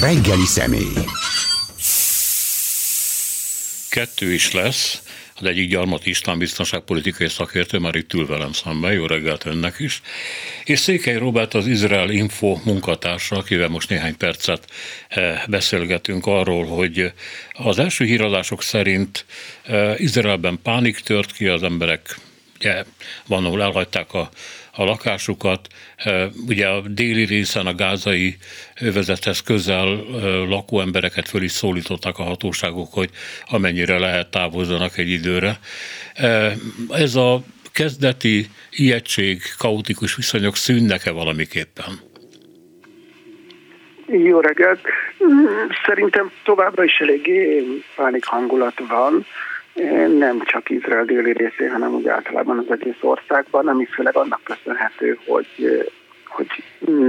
reggeli személy. Kettő is lesz. Az egyik Gyarmat István biztonságpolitikai szakértő már itt ül velem szemben, jó reggelt önnek is. És Székely Robert az Izrael Info munkatársa, akivel most néhány percet eh, beszélgetünk arról, hogy az első híradások szerint eh, Izraelben pánik tört ki, az emberek ugye, van, ahol elhagyták a a lakásukat. Ugye a déli részen a gázai övezethez közel lakó embereket föl is szólítottak a hatóságok, hogy amennyire lehet távozzanak egy időre. Ez a kezdeti ijegység, kaotikus viszonyok szűnnek-e valamiképpen? Jó reggelt! Szerintem továbbra is eléggé pánik hangulat van nem csak Izrael déli részén, hanem úgy általában az egész országban, ami főleg annak köszönhető, hogy, hogy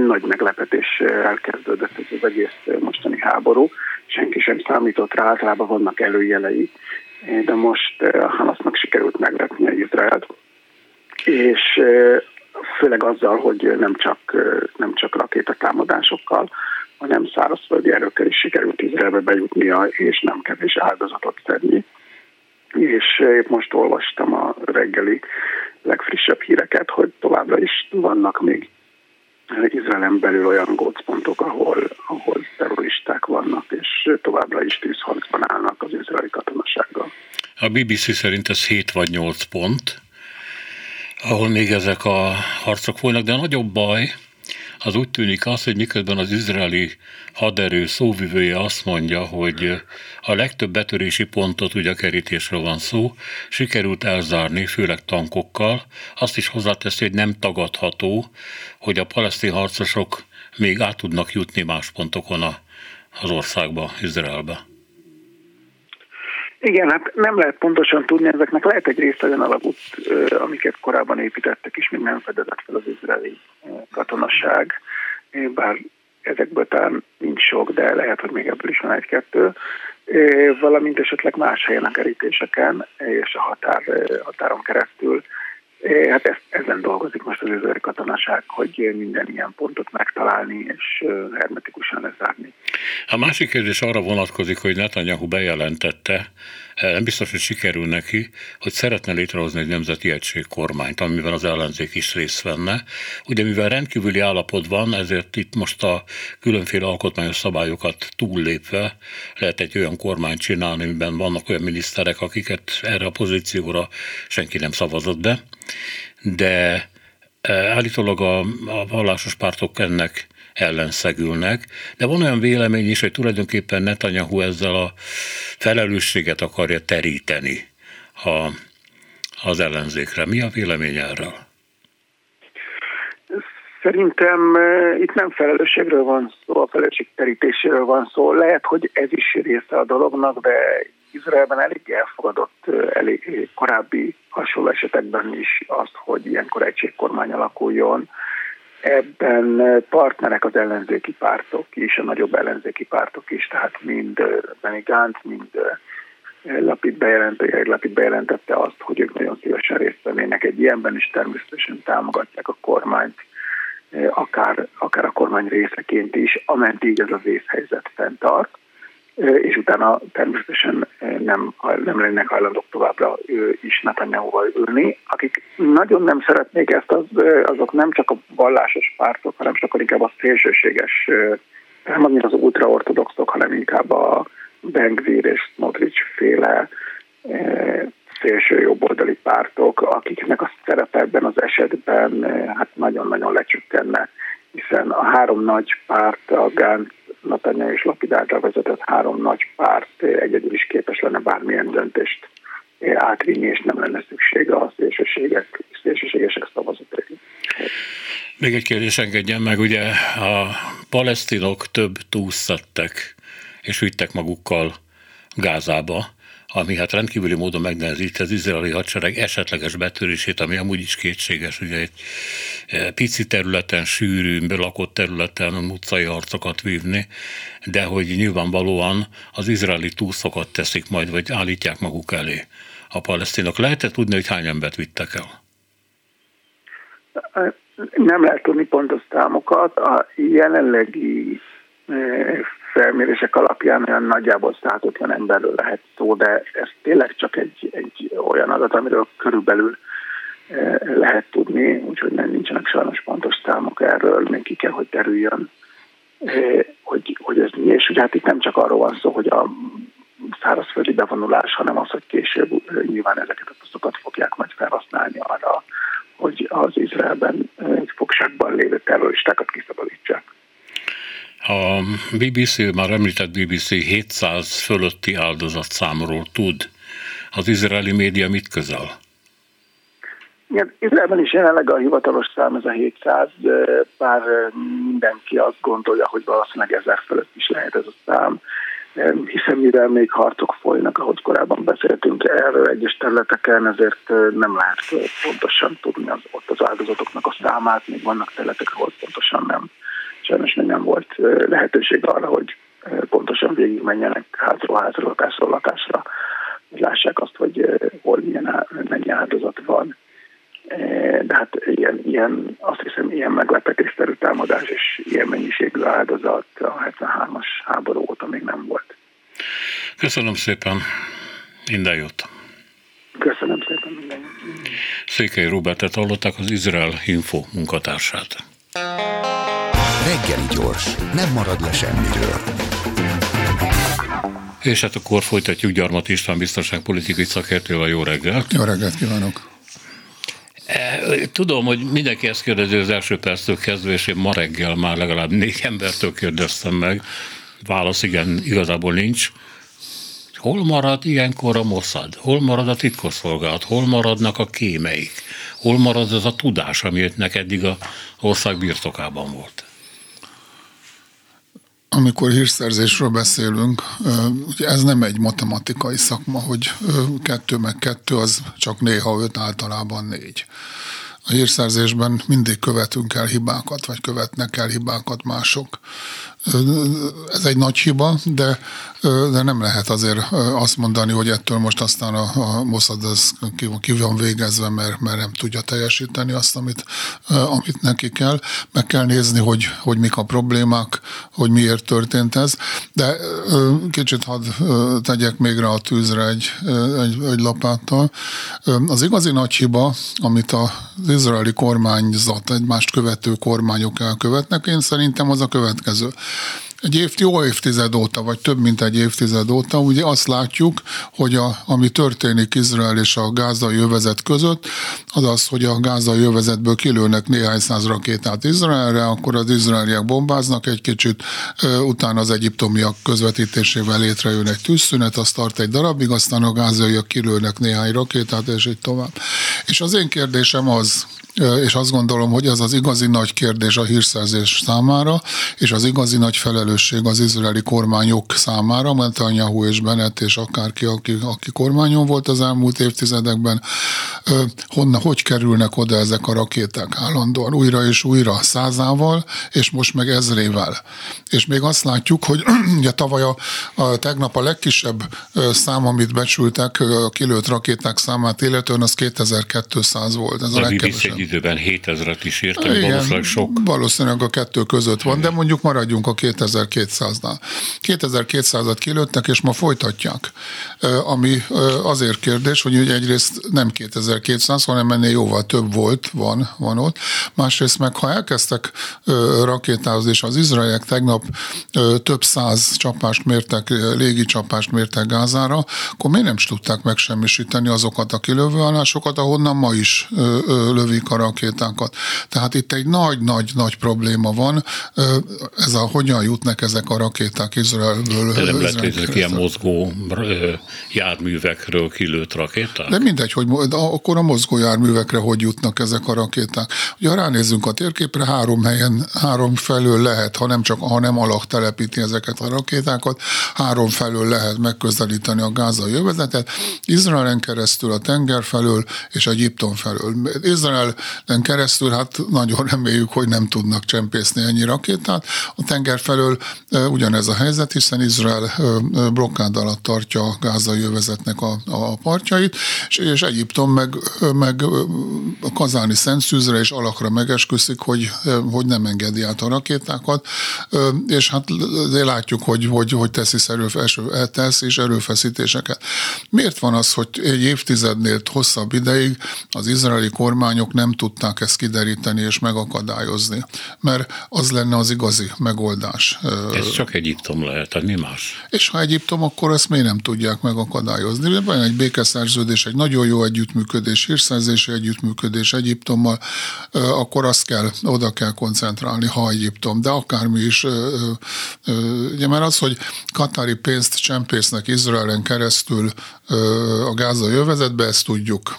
nagy meglepetés elkezdődött ez az egész mostani háború. Senki sem számított rá, általában vannak előjelei, de most a Hamasnak sikerült megvetni a Izraelt, és főleg azzal, hogy nem csak, nem csak rakétatámadásokkal, hanem szárazföldi erőkkel is sikerült Izraelbe bejutnia, és nem kevés áldozatot szedni és épp most olvastam a reggeli legfrissebb híreket, hogy továbbra is vannak még Izraelen belül olyan gócpontok, ahol, ahol terroristák vannak, és továbbra is tűzharcban állnak az izraeli katonasággal. A BBC szerint ez 7 vagy 8 pont, ahol még ezek a harcok folynak, de a nagyobb baj, az úgy tűnik az, hogy miközben az izraeli haderő szóvivője azt mondja, hogy a legtöbb betörési pontot, ugye a kerítésről van szó, sikerült elzárni, főleg tankokkal. Azt is hozzáteszi, hogy nem tagadható, hogy a palesztin harcosok még át tudnak jutni más pontokon az országba, Izraelbe. Igen, hát nem lehet pontosan tudni, ezeknek lehet egy része olyan alagút, amiket korábban építettek, és még nem fedezett fel az izraeli katonaság, bár ezekből talán nincs sok, de lehet, hogy még ebből is van egy-kettő, valamint esetleg más helyen a kerítéseken és a határ, határon keresztül Hát ezt, ezen dolgozik most az izraeli katonaság, hogy minden ilyen pontot megtalálni és hermetikusan lezárni. A másik kérdés arra vonatkozik, hogy Netanyahu bejelentette, nem biztos, hogy sikerül neki, hogy szeretne létrehozni egy nemzeti egységkormányt, amiben az ellenzék is részt venne. Ugye mivel rendkívüli állapot van, ezért itt most a különféle alkotmányos szabályokat túllépve lehet egy olyan kormányt csinálni, amiben vannak olyan miniszterek, akiket erre a pozícióra senki nem szavazott be, de eh, állítólag a, a vallásos pártok ennek ellenszegülnek, de van olyan vélemény is, hogy tulajdonképpen Netanyahu ezzel a felelősséget akarja teríteni a, az ellenzékre. Mi a vélemény erről? Szerintem uh, itt nem felelősségről van szó, a felelősség terítéséről van szó. Lehet, hogy ez is része a dolognak, de Izraelben elég elfogadott elég korábbi hasonló esetekben is azt, hogy ilyenkor egységkormány alakuljon Ebben partnerek az ellenzéki pártok is, a nagyobb ellenzéki pártok is, tehát mind Benny Gantz, mind Lapid bejelentette, Lapid bejelentette azt, hogy ők nagyon szívesen részt vennének egy ilyenben, és természetesen támogatják a kormányt, akár, akár a kormány részeként is, ameddig ez az vészhelyzet fenntart és utána természetesen nem, nem lennének hajlandók továbbra is Netanyahu-val ülni. Akik nagyon nem szeretnék ezt, az, azok nem csak a vallásos pártok, hanem sokkal inkább a szélsőséges, nem annyira az ultraortodoxok, hanem inkább a Bengvir és Smotrich féle szélső jobboldali pártok, akiknek a szerepe ebben az esetben hát nagyon-nagyon lecsökkenne, hiszen a három nagy párt, a Gantz, Natanya és Lapid által vezetett három nagy párt egyedül is képes lenne bármilyen döntést átvinni, és nem lenne szüksége a szélsőségek, szélsőségesek szavazatai. Még egy kérdés engedjen meg, ugye a palesztinok több túlszedtek és vittek magukkal Gázába ami hát rendkívüli módon megnehezíti az izraeli hadsereg esetleges betörését, ami amúgy is kétséges, ugye egy e, pici területen, sűrű, lakott területen utcai harcokat vívni, de hogy nyilvánvalóan az izraeli túlszokat teszik majd, vagy állítják maguk elé a palesztinok. Lehet-e tudni, hogy hány embert vittek el? Nem lehet tudni pontos számokat. A jelenlegi felmérések alapján olyan nagyjából 150 emberről lehet szó, de ez tényleg csak egy, egy olyan adat, amiről körülbelül lehet tudni, úgyhogy nem nincsenek sajnos pontos számok erről, még ki kell, hogy derüljön, hogy, hogy ez mi, és ugye hát itt nem csak arról van szó, hogy a szárazföldi bevonulás, hanem az, hogy később nyilván ezeket a poszokat fogják majd felhasználni arra, hogy az Izraelben fogságban lévő terroristákat kiszabadítsák. A BBC, már említett BBC 700 fölötti áldozatszámról tud. Az izraeli média mit közel? Igen, Izraelben is jelenleg a hivatalos szám ez a 700, bár mindenki azt gondolja, hogy valószínűleg ezer fölött is lehet ez a szám, hiszen mivel még harcok folynak, ahogy korábban beszéltünk erről egyes területeken, ezért nem lehet pontosan tudni az, ott az áldozatoknak a számát, még vannak területek, ahol pontosan nem. Sajnos még nem volt lehetőség arra, hogy pontosan végigmenjenek házról házról, lakásról lakásra, hogy lássák azt, hogy hol milyen, mennyi áldozat van de hát ilyen, ilyen, azt hiszem, ilyen meglepetésszerű támadás és ilyen mennyiségű áldozat a 73-as háború óta még nem volt. Köszönöm szépen, minden jót! Köszönöm szépen, minden jót! Székely Robertet hallották az Izrael Info munkatársát. Reggeli gyors, nem marad le semmiről. És hát akkor folytatjuk Gyarmat István biztonságpolitikai szakértővel. Jó reggelt! Jó reggelt kívánok! Tudom, hogy mindenki ezt kérdezi az első perctől kezdve, és én ma reggel már legalább négy embertől kérdeztem meg. Válasz igen, igazából nincs. Hol marad ilyenkor a Mossad? Hol marad a titkosszolgálat? Hol maradnak a kémeik? Hol marad az a tudás, ami neked eddig a ország birtokában volt? Amikor hírszerzésről beszélünk, ugye ez nem egy matematikai szakma, hogy kettő meg kettő az csak néha öt, általában négy a hírszerzésben mindig követünk el hibákat, vagy követnek el hibákat mások. Ez egy nagy hiba, de, de nem lehet azért azt mondani, hogy ettől most aztán a, a Mossad az ki, ki van végezve, mert, mert nem tudja teljesíteni azt, amit, amit neki kell. Meg kell nézni, hogy, hogy mik a problémák, hogy miért történt ez. De kicsit hadd tegyek még rá a tűzre egy, egy, egy lapáttal. Az igazi nagy hiba, amit az izraeli kormányzat, egymást követő kormányok elkövetnek, én szerintem az a következő egy év, jó évtized óta, vagy több mint egy évtized óta, ugye azt látjuk, hogy a, ami történik Izrael és a gázai övezet között, az az, hogy a gázai övezetből kilőnek néhány száz rakétát Izraelre, akkor az izraeliek bombáznak egy kicsit, utána az egyiptomiak közvetítésével létrejön egy tűzszünet, az tart egy darabig, aztán a gázaiak kilőnek néhány rakétát, és így tovább. És az én kérdésem az, és azt gondolom, hogy ez az igazi nagy kérdés a hírszerzés számára, és az igazi nagy felelősség az izraeli kormányok számára, Netanyahu és Bennett és akárki, aki, aki kormányon volt az elmúlt évtizedekben, honnan, hogy kerülnek oda ezek a rakéták állandóan, újra és újra százával, és most meg ezrével. És még azt látjuk, hogy ugye tavaly a, a tegnap a legkisebb szám, amit becsültek, a kilőtt rakéták számát illetően, az 2200 volt. Ez a, a legkevesebb időben 7000-et is írtak, Igen, valószínűleg sok. Valószínűleg a kettő között van, Igen. de mondjuk maradjunk a 2200-nál. 2200-at kilőttek, és ma folytatják. Ami azért kérdés, hogy ugye egyrészt nem 2200, hanem ennél jóval több volt, van, van ott. Másrészt meg, ha elkezdtek rakétázni, és az izraeliek tegnap több száz csapást mértek, légi csapást mértek Gázára, akkor miért nem tudták megsemmisíteni azokat a kilövőállásokat, ahonnan ma is lövik a rakétákat. Tehát itt egy nagy-nagy-nagy probléma van, ez a hogyan jutnak ezek a rakéták Izraelből. De nem lehet, ezek ilyen mozgó járművekről kilőtt rakéták? De mindegy, hogy de akkor a mozgó járművekre hogy jutnak ezek a rakéták. Ugye, ha ránézzünk a térképre, három helyen, három felől lehet, ha nem csak, ha nem alak telepíti ezeket a rakétákat, három felől lehet megközelíteni a gázai jövezetet, Izraelen keresztül, a tenger felől és Egyiptom felől. Izrael keresztül, hát nagyon reméljük, hogy nem tudnak csempészni ennyi rakétát. A tenger felől ugyanez a helyzet, hiszen Izrael blokkád alatt tartja a gázai övezetnek a, a partjait, és, és Egyiptom meg, meg a kazáni szentszűzre és alakra megesküszik, hogy, hogy nem engedi át a rakétákat, és hát látjuk, hogy, hogy, hogy tesz, erő, tesz és erőfeszítéseket. Miért van az, hogy egy évtizednél hosszabb ideig az izraeli kormányok nem tudták ezt kideríteni és megakadályozni? Mert az lenne az igazi megoldás. Ez csak Egyiptom lehet, tehát mi más? És ha Egyiptom, akkor ezt miért nem tudják megakadályozni? Van egy békeszerződés, egy nagyon jó együttműködés, hírszerzési együttműködés Egyiptommal, akkor azt kell, oda kell koncentrálni, ha Egyiptom, de akármi is. Ugye mert az, hogy katári pénzt csempésznek Izraelen keresztül a gázai övezetbe, ezt tudjuk.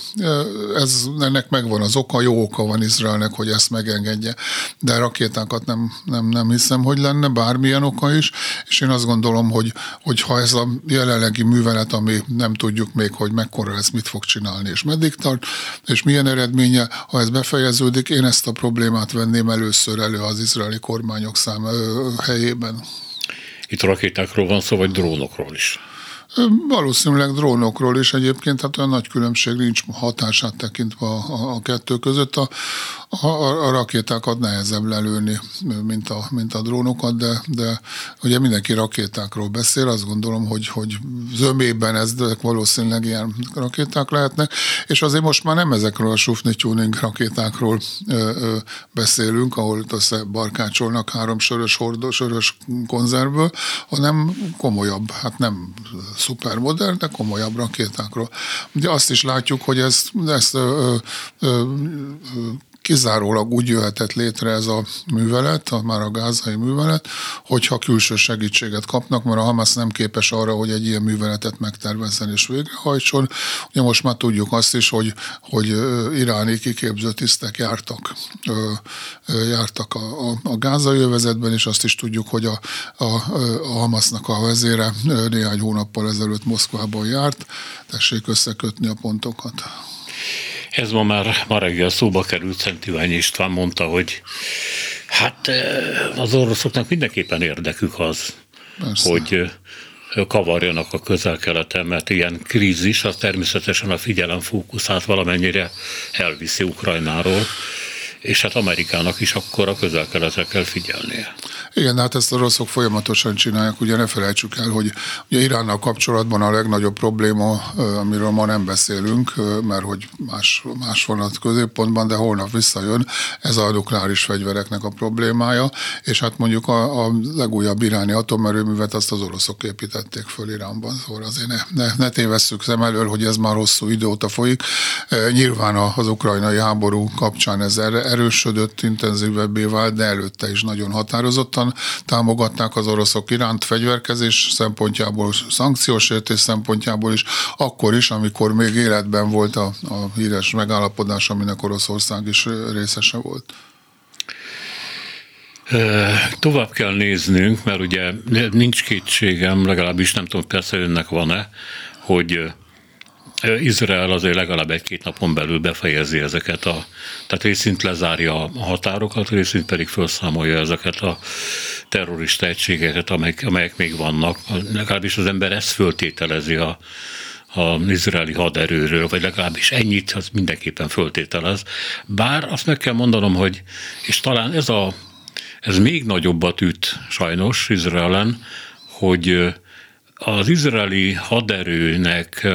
Ez, ennek megvan az oka, jó oka van Izraelnek, hogy ezt megengedje, de rakétákat nem, nem, nem hiszem, hogy lenne bármilyen oka is, és én azt gondolom, hogy, hogy ha ez a jelenlegi művelet, ami nem tudjuk még, hogy mekkora ez mit fog csinálni, és meddig tart, és milyen eredménye, ha ez befejeződik, én ezt a problémát venném először elő az izraeli kormányok szám helyében. Itt rakétákról van szó, vagy drónokról is? Valószínűleg drónokról is egyébként, hát olyan nagy különbség nincs hatását tekintve a, a, a kettő között. A, a, a rakétákat nehezebb lelőni, mint a, mint a drónokat, de, de ugye mindenki rakétákról beszél, azt gondolom, hogy, hogy zömében ez valószínűleg ilyen rakéták lehetnek, és azért most már nem ezekről a Sufni Tuning rakétákról ö, ö, beszélünk, ahol össze barkácsolnak három sörös, hordó, sörös konzervből, hanem komolyabb, hát nem szupermodern, de komolyabb rakétákról. Ugye azt is látjuk, hogy ezt, ezt ö, ö, ö, kizárólag úgy jöhetett létre ez a művelet, a, már a gázai művelet, hogyha külső segítséget kapnak, mert a Hamas nem képes arra, hogy egy ilyen műveletet megtervezzen és végrehajtson. Ugye most már tudjuk azt is, hogy, hogy iráni kiképző tisztek jártak, jártak a, a, a gázai övezetben, és azt is tudjuk, hogy a, a, a Hamasnak a vezére néhány hónappal ezelőtt Moszkvában járt. Tessék összekötni a pontokat. Ez ma már ma reggel szóba került, Szent Ivány István mondta, hogy hát eh, az oroszoknak mindenképpen érdekük az, Persze. hogy eh, kavarjanak a közel-keleten, mert ilyen krízis az természetesen a figyelem fókuszát valamennyire elviszi Ukrajnáról és hát Amerikának is akkor a közel-keletre kell figyelnie. Igen, hát ezt a rosszok folyamatosan csinálják, ugye ne felejtsük el, hogy ugye Iránnal kapcsolatban a legnagyobb probléma, amiről ma nem beszélünk, mert hogy más, más van a középpontban, de holnap visszajön, ez a nukleáris fegyvereknek a problémája, és hát mondjuk a, a legújabb iráni atomerőművet azt az oroszok építették föl Iránban, szóval azért ne, ne, ne tévesszük szem elől, hogy ez már hosszú idő óta folyik. Nyilván az ukrajnai háború kapcsán ez erre, erősödött, intenzívebbé vált, de előtte is nagyon határozottan támogatták az oroszok iránt fegyverkezés szempontjából, szankciós értés szempontjából is, akkor is, amikor még életben volt a, a híres megállapodás, aminek Oroszország is részese volt. Tovább kell néznünk, mert ugye nincs kétségem, legalábbis nem tudom, persze önnek van-e, hogy Izrael azért legalább egy-két napon belül befejezi ezeket a, tehát részint lezárja a határokat, részint pedig felszámolja ezeket a terrorista egységeket, amelyek, amelyek még vannak. Legalábbis az ember ezt föltételezi a, a izraeli haderőről, vagy legalábbis ennyit, az mindenképpen föltételez. Bár azt meg kell mondanom, hogy, és talán ez a ez még nagyobbat üt sajnos Izraelen, hogy az izraeli haderőnek,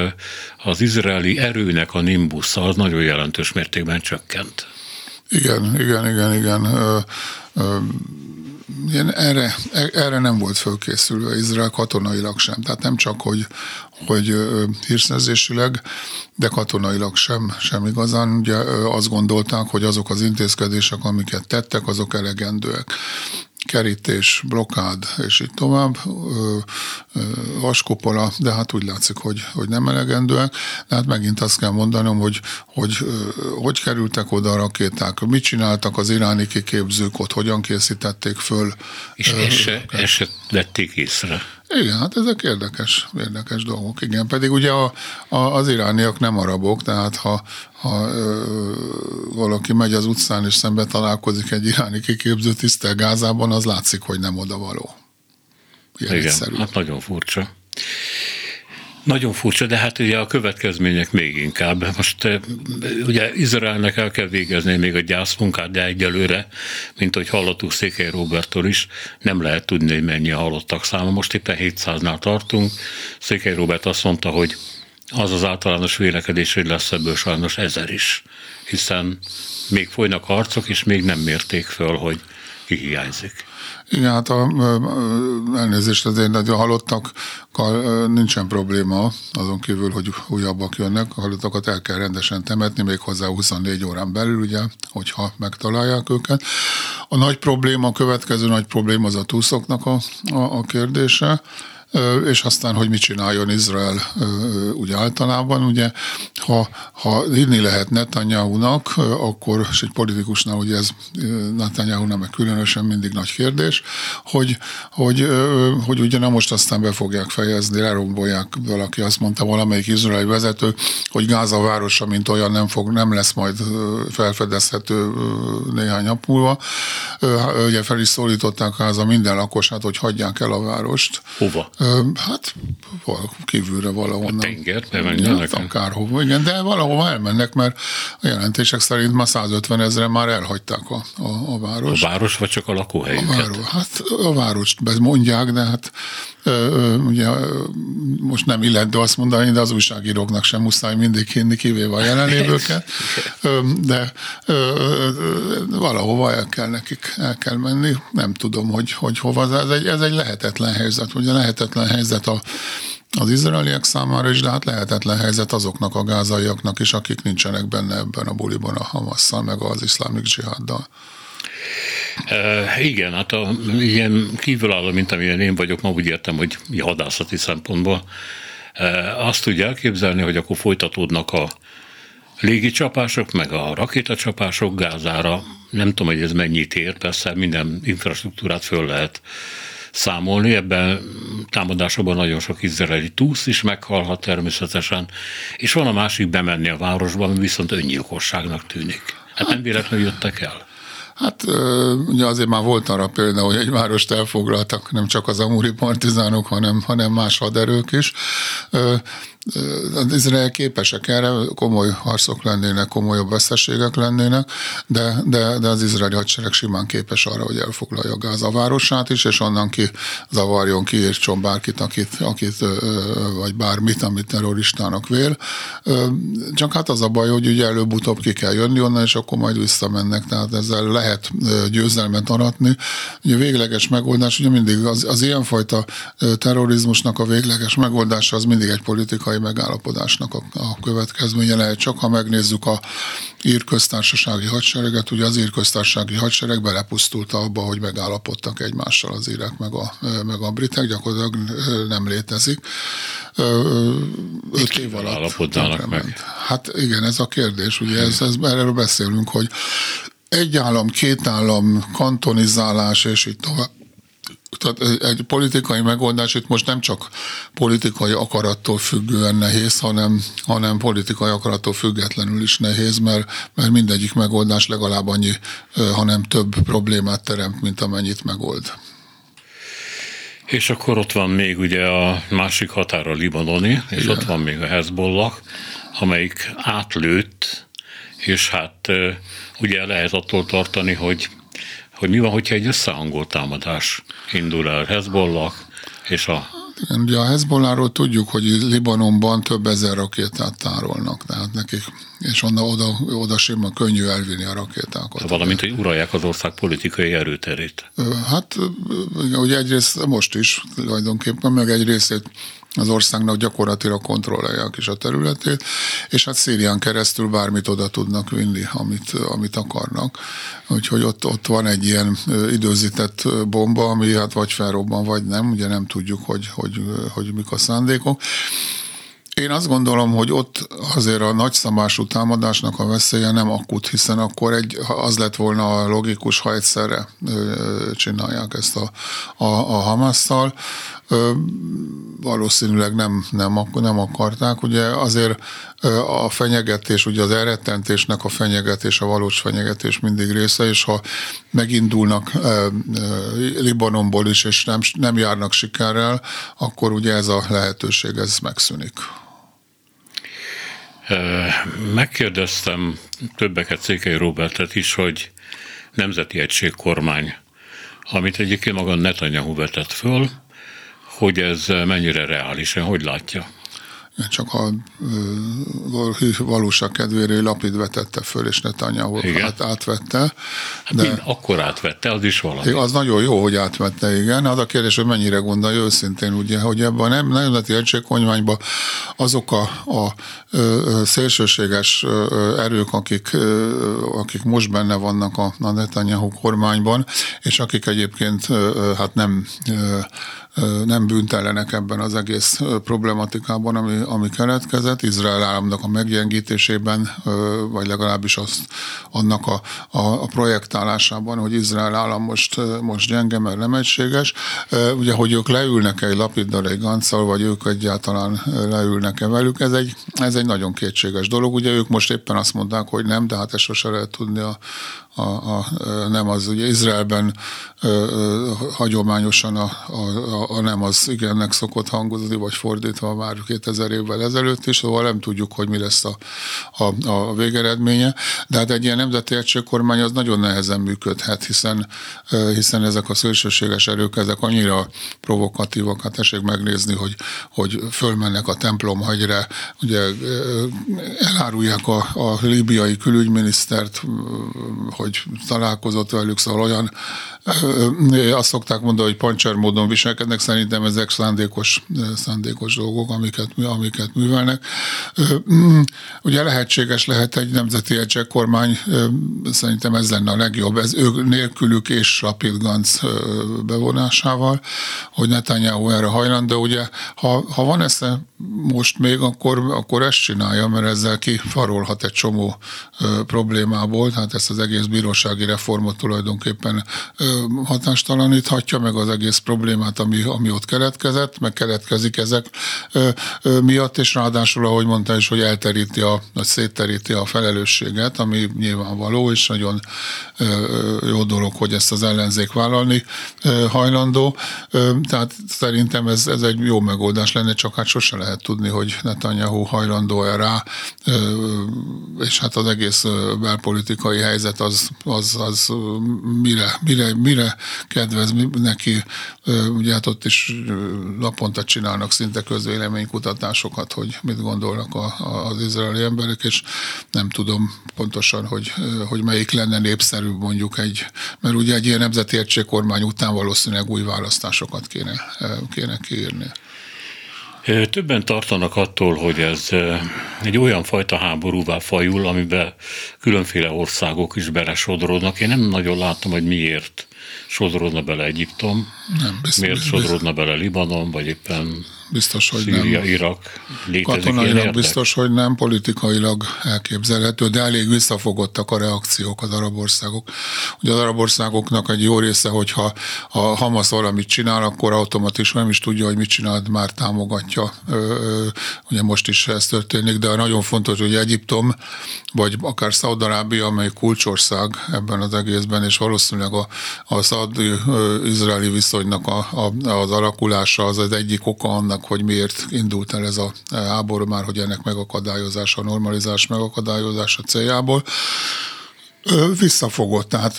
az izraeli erőnek a nimbusza az nagyon jelentős mértékben csökkent. Igen, igen, igen, igen. Ö, ö, ilyen erre, erre nem volt fölkészülve Izrael katonailag sem. Tehát nem csak, hogy, hogy hírszerzésileg, de katonailag sem, sem igazán. Ugye azt gondolták, hogy azok az intézkedések, amiket tettek, azok elegendőek kerítés, blokád, és így tovább, vaskupola, de hát úgy látszik, hogy, hogy nem elegendőek. De hát megint azt kell mondanom, hogy hogy, hogy kerültek oda a rakéták, mit csináltak az iráni kiképzők ott, hogyan készítették föl. És ezt se, se vették észre. Igen, hát ezek érdekes, érdekes dolgok. Igen, pedig ugye a, a, az irániak nem arabok, tehát ha, ha ö, valaki megy az utcán és szembe találkozik egy iráni kiképző tisztel Gázában, az látszik, hogy nem oda való. Igen, egyszerű. hát nagyon furcsa. Nagyon furcsa, de hát ugye a következmények még inkább. Most eh, ugye Izraelnek el kell végezni még a gyászmunkát, de egyelőre, mint hogy hallottuk Székely Robertól is, nem lehet tudni, hogy mennyi a halottak száma. Most éppen 700-nál tartunk. Székely Robert azt mondta, hogy az az általános vélekedés, hogy lesz ebből sajnos ezer is, hiszen még folynak harcok, és még nem mérték föl, hogy ki hiányzik. Igen, hát a, elnézést azért, a halottakkal nincsen probléma, azon kívül, hogy újabbak jönnek, a halottakat el kell rendesen temetni, még hozzá 24 órán belül, ugye, hogyha megtalálják őket. A nagy probléma, a következő nagy probléma az a túszoknak a, a, a kérdése, és aztán, hogy mit csináljon Izrael úgy általában. Ugye, ha, ha hinni lehet Netanyahu-nak, akkor, és egy politikusnál ugye ez Netanyahu-nak meg különösen mindig nagy kérdés, hogy, hogy, hogy ugye nem most aztán be fogják fejezni, lerombolják, valaki azt mondta valamelyik izraeli vezető, hogy Gáza városa, mint olyan nem, fog, nem lesz majd felfedezhető néhány nap múlva. Ugye fel is szólították Gáza minden lakosát, hogy hagyják el a várost. Hova? Hát kívülre valahonnan. A tengerbe menjenek? Hát, akárhova, igen, de valahova elmennek, mert a jelentések szerint már 150 ezeren már elhagyták a, a, a város. A város, vagy csak a lakóhelyüket? A város, hát a várost mondják, de hát ugye most nem illető azt mondani, de az újságíróknak sem muszáj mindig hinni, kivéve a jelenlévőket, de valahova el kell nekik, el kell menni. Nem tudom, hogy, hogy hova. Ez egy, ez egy lehetetlen helyzet. Ugye lehetetlen helyzet a, az izraeliek számára is, de hát lehetetlen helyzet azoknak a gázaiaknak is, akik nincsenek benne ebben a buliban a Hamasszal, meg az iszlámik zsihaddal. Uh, igen, hát a, ilyen kívülálló, mint amilyen én vagyok, ma úgy értem, hogy hadászati szempontból uh, azt tudja elképzelni, hogy akkor folytatódnak a légicsapások, meg a rakétacsapások Gázára. Nem tudom, hogy ez mennyit ér, persze minden infrastruktúrát föl lehet számolni. Ebben támadásokban nagyon sok izraeli túsz is meghalhat természetesen, és van a másik bemenni a városba, ami viszont öngyilkosságnak tűnik. Hát nem véletlenül jöttek el. Hát ugye azért már volt arra példa, hogy egy várost elfoglaltak nem csak az amúri partizánok, hanem, hanem más haderők is az Izrael képesek erre, komoly harcok lennének, komolyabb veszteségek lennének, de, de, de az izraeli hadsereg simán képes arra, hogy elfoglalja Gáza városát is, és onnan ki zavarjon ki, és csom bárkit, akit, akit, vagy bármit, amit terroristának vél. Csak hát az a baj, hogy ugye előbb-utóbb ki kell jönni onnan, és akkor majd visszamennek, tehát ezzel lehet győzelmet aratni. Ugye a végleges megoldás, ugye mindig az, az ilyenfajta terrorizmusnak a végleges megoldása az mindig egy politikai politikai megállapodásnak a, a következménye lehet. Csak ha megnézzük a ír köztársasági hadsereget, ugye az ír köztársasági hadsereg belepusztult abba, hogy megállapodtak egymással az írek meg a, meg a britek, gyakorlatilag nem létezik. Öt év alatt állapodnának meg. Hát igen, ez a kérdés, ugye ez, ez, erről beszélünk, hogy egy állam, két állam, kantonizálás, és így tovább tehát egy politikai megoldás itt most nem csak politikai akarattól függően nehéz, hanem, hanem politikai akarattól függetlenül is nehéz, mert, mert mindegyik megoldás legalább annyi, hanem több problémát teremt, mint amennyit megold. És akkor ott van még ugye a másik határa libanoni, és Igen. ott van még a Hezbollah, amelyik átlőtt, és hát ugye lehet attól tartani, hogy hogy mi van, hogyha egy összehangolt támadás indul el Hezbollah és a igen, ugye a Hezbollahról tudjuk, hogy Libanonban több ezer rakétát tárolnak, tehát nekik, és onnan oda, oda simán könnyű elvinni a rakétákat. Valamint, hogy uralják az ország politikai erőterét. Hát ugye egyrészt most is tulajdonképpen, meg egy részét az országnak gyakorlatilag kontrollálják is a területét, és hát Szírián keresztül bármit oda tudnak vinni, amit, amit akarnak. Úgyhogy ott, ott van egy ilyen időzített bomba, ami hát vagy felrobban, vagy nem, ugye nem tudjuk, hogy, hogy, hogy mik a szándékok Én azt gondolom, hogy ott azért a nagyszabású támadásnak a veszélye nem akut, hiszen akkor egy, az lett volna a logikus, ha egyszerre csinálják ezt a, a, a Hamasszal. Valószínűleg nem, nem, nem akarták. Ugye azért a fenyegetés, ugye az elrettentésnek a fenyegetés, a valós fenyegetés mindig része, és ha megindulnak Libanonból is, és nem, nem járnak sikerrel, akkor ugye ez a lehetőség, ez megszűnik. Megkérdeztem többeket Székely Robertet is, hogy nemzeti egység kormány, amit egyébként maga Netanyahu vetett föl, hogy ez mennyire reális, hogy látja? Csak a valóság kedvére Lapid vetette föl, és Netanyahu át, átvette. Hát de Mind akkor átvette, az is valami. Az nagyon jó, hogy átvette, igen. Az a kérdés, hogy mennyire gondolja őszintén, ugye, hogy ebben a nem, nemzeti egységkonyványban azok a, a, a szélsőséges erők, akik, akik most benne vannak a, a Netanyahu kormányban, és akik egyébként hát nem nem bűntelenek ebben az egész problematikában, ami, ami keletkezett. Izrael államnak a meggyengítésében, vagy legalábbis azt, annak a, a, a projektálásában, hogy Izrael állam most, most gyenge, mert nem egységes. Ugye, hogy ők leülnek egy lapiddal, egy ganccal, vagy ők egyáltalán leülnek-e velük, ez egy, ez egy nagyon kétséges dolog. Ugye ők most éppen azt mondták, hogy nem, de hát ezt sose lehet tudni a, a, a, nem az, ugye Izraelben ö, hagyományosan a, a, a nem az igennek szokott hangozni, vagy fordítva már 2000 évvel ezelőtt is, szóval nem tudjuk, hogy mi lesz a, a, a végeredménye, de hát egy ilyen nemzeti egységkormány az nagyon nehezen működhet, hiszen, hiszen ezek a szélsőséges erők, ezek annyira provokatívak, hát tessék megnézni, hogy, hogy fölmennek a templom hagyra, ugye elárulják a, a líbiai külügyminisztert, hogy hogy találkozott velük, szóval olyan, azt szokták mondani, hogy pancser módon viselkednek, szerintem ezek szándékos, szándékos dolgok, amiket, amiket művelnek. Mm, ugye lehetséges lehet egy nemzeti egységkormány, szerintem ez lenne a legjobb, ez ők nélkülük és Rapid Gantz bevonásával, hogy Netanyahu erre hajlandó. Ugye, ha, ha van esze most még, akkor, akkor ezt csinálja, mert ezzel kifarolhat egy csomó problémából, tehát ezt az egész bírósági reformot tulajdonképpen hatástalaníthatja, meg az egész problémát, ami, ami ott keletkezett, meg keletkezik ezek miatt, és ráadásul, ahogy mondta is, hogy elteríti a, vagy szétteríti a felelősséget, ami nyilvánvaló, és nagyon jó dolog, hogy ezt az ellenzék vállalni hajlandó. Tehát szerintem ez, ez egy jó megoldás lenne, csak hát sose lehet tudni, hogy Netanyahu hajlandó-e rá, és hát az egész belpolitikai helyzet az az, az, mire, mire, mire kedvez neki. Ugye hát ott is naponta csinálnak szinte közvéleménykutatásokat, hogy mit gondolnak a, az izraeli emberek, és nem tudom pontosan, hogy, hogy melyik lenne népszerűbb mondjuk egy, mert ugye egy ilyen nemzeti egységkormány után valószínűleg új választásokat kéne, kéne kiírni. Többen tartanak attól, hogy ez egy olyan fajta háborúvá fajul, amiben különféle országok is belesodródnak. Én nem nagyon látom, hogy miért sodródna bele Egyiptom, nem, biztos, miért sodródna bele Libanon, vagy éppen biztos, hogy Szíria, nem. Irak. Katonailag biztos, hogy nem, politikailag elképzelhető, de elég visszafogottak a reakciók az arab országok. Ugye az arab országoknak egy jó része, hogyha a Hamas valamit csinál, akkor automatikusan nem is tudja, hogy mit csinált, már támogatja. Ugye most is ez történik, de nagyon fontos, hogy Egyiptom, vagy akár Szaudarábia, amely kulcsország ebben az egészben, és valószínűleg a, a szaud-izraeli viszonynak a, a, az alakulása az az egyik oka annak, annak, hogy miért indult el ez a háború már, hogy ennek megakadályozása, normalizás megakadályozása céljából visszafogott. Tehát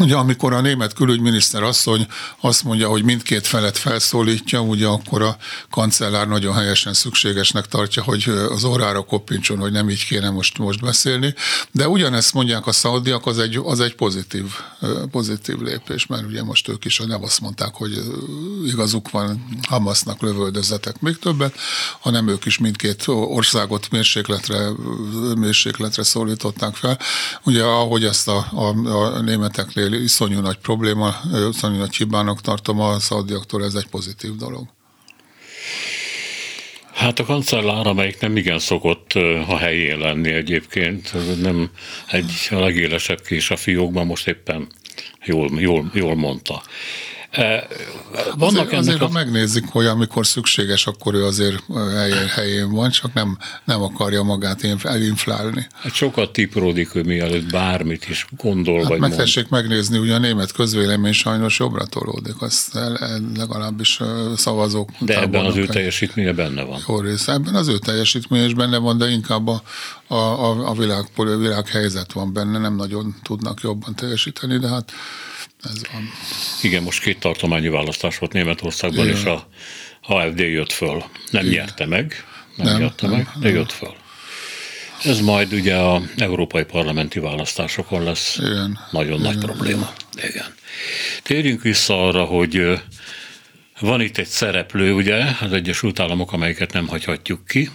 ugye amikor a német külügyminiszter asszony azt mondja, hogy mindkét felet felszólítja, ugye akkor a kancellár nagyon helyesen szükségesnek tartja, hogy az órára koppintson, hogy nem így kéne most, most beszélni. De ugyanezt mondják a szaudiak, az egy, az egy pozitív, pozitív lépés, mert ugye most ők is nem azt mondták, hogy igazuk van, Hamasnak lövöldözetek még többet, hanem ők is mindkét országot mérsékletre, mérsékletre szólították fel. Ugye ahogy ezt a, a, a németeknél iszonyú nagy probléma, iszonyú nagy hibának tartom, a szaudiaktól ez egy pozitív dolog. Hát a kancellár, amelyik nem igen szokott a helyén lenni egyébként, nem egy a legélesebb kés a fiókban, most éppen jól, jól, jól mondta. Vannak azért, azért a... ha megnézzük, hogy amikor szükséges, akkor ő azért helyén, helyén van, csak nem, nem akarja magát elinflálni. Hát sokat tipródik ő mielőtt bármit is gondol, hát vagy megtessék mond. megnézni, ugye a német közvélemény sajnos jobbra tolódik, azt legalábbis szavazók. De ebben az ő teljesítménye benne van. Jó rész. Ebben az ő teljesítménye is benne van, de inkább a, a, a, a világ, a világ helyzet van benne, nem nagyon tudnak jobban teljesíteni, de hát ez van. Igen, most két tartományi választás volt Németországban, Igen. és a AFD jött föl. Nem Igen. nyerte meg, nem, nem nyerte nem, meg, de nem. jött föl. Ez majd ugye a európai parlamenti választásokon lesz Igen. nagyon Igen. nagy probléma. Igen. Térjünk vissza arra, hogy van itt egy szereplő, ugye, az Egyesült Államok, amelyiket nem hagyhatjuk ki.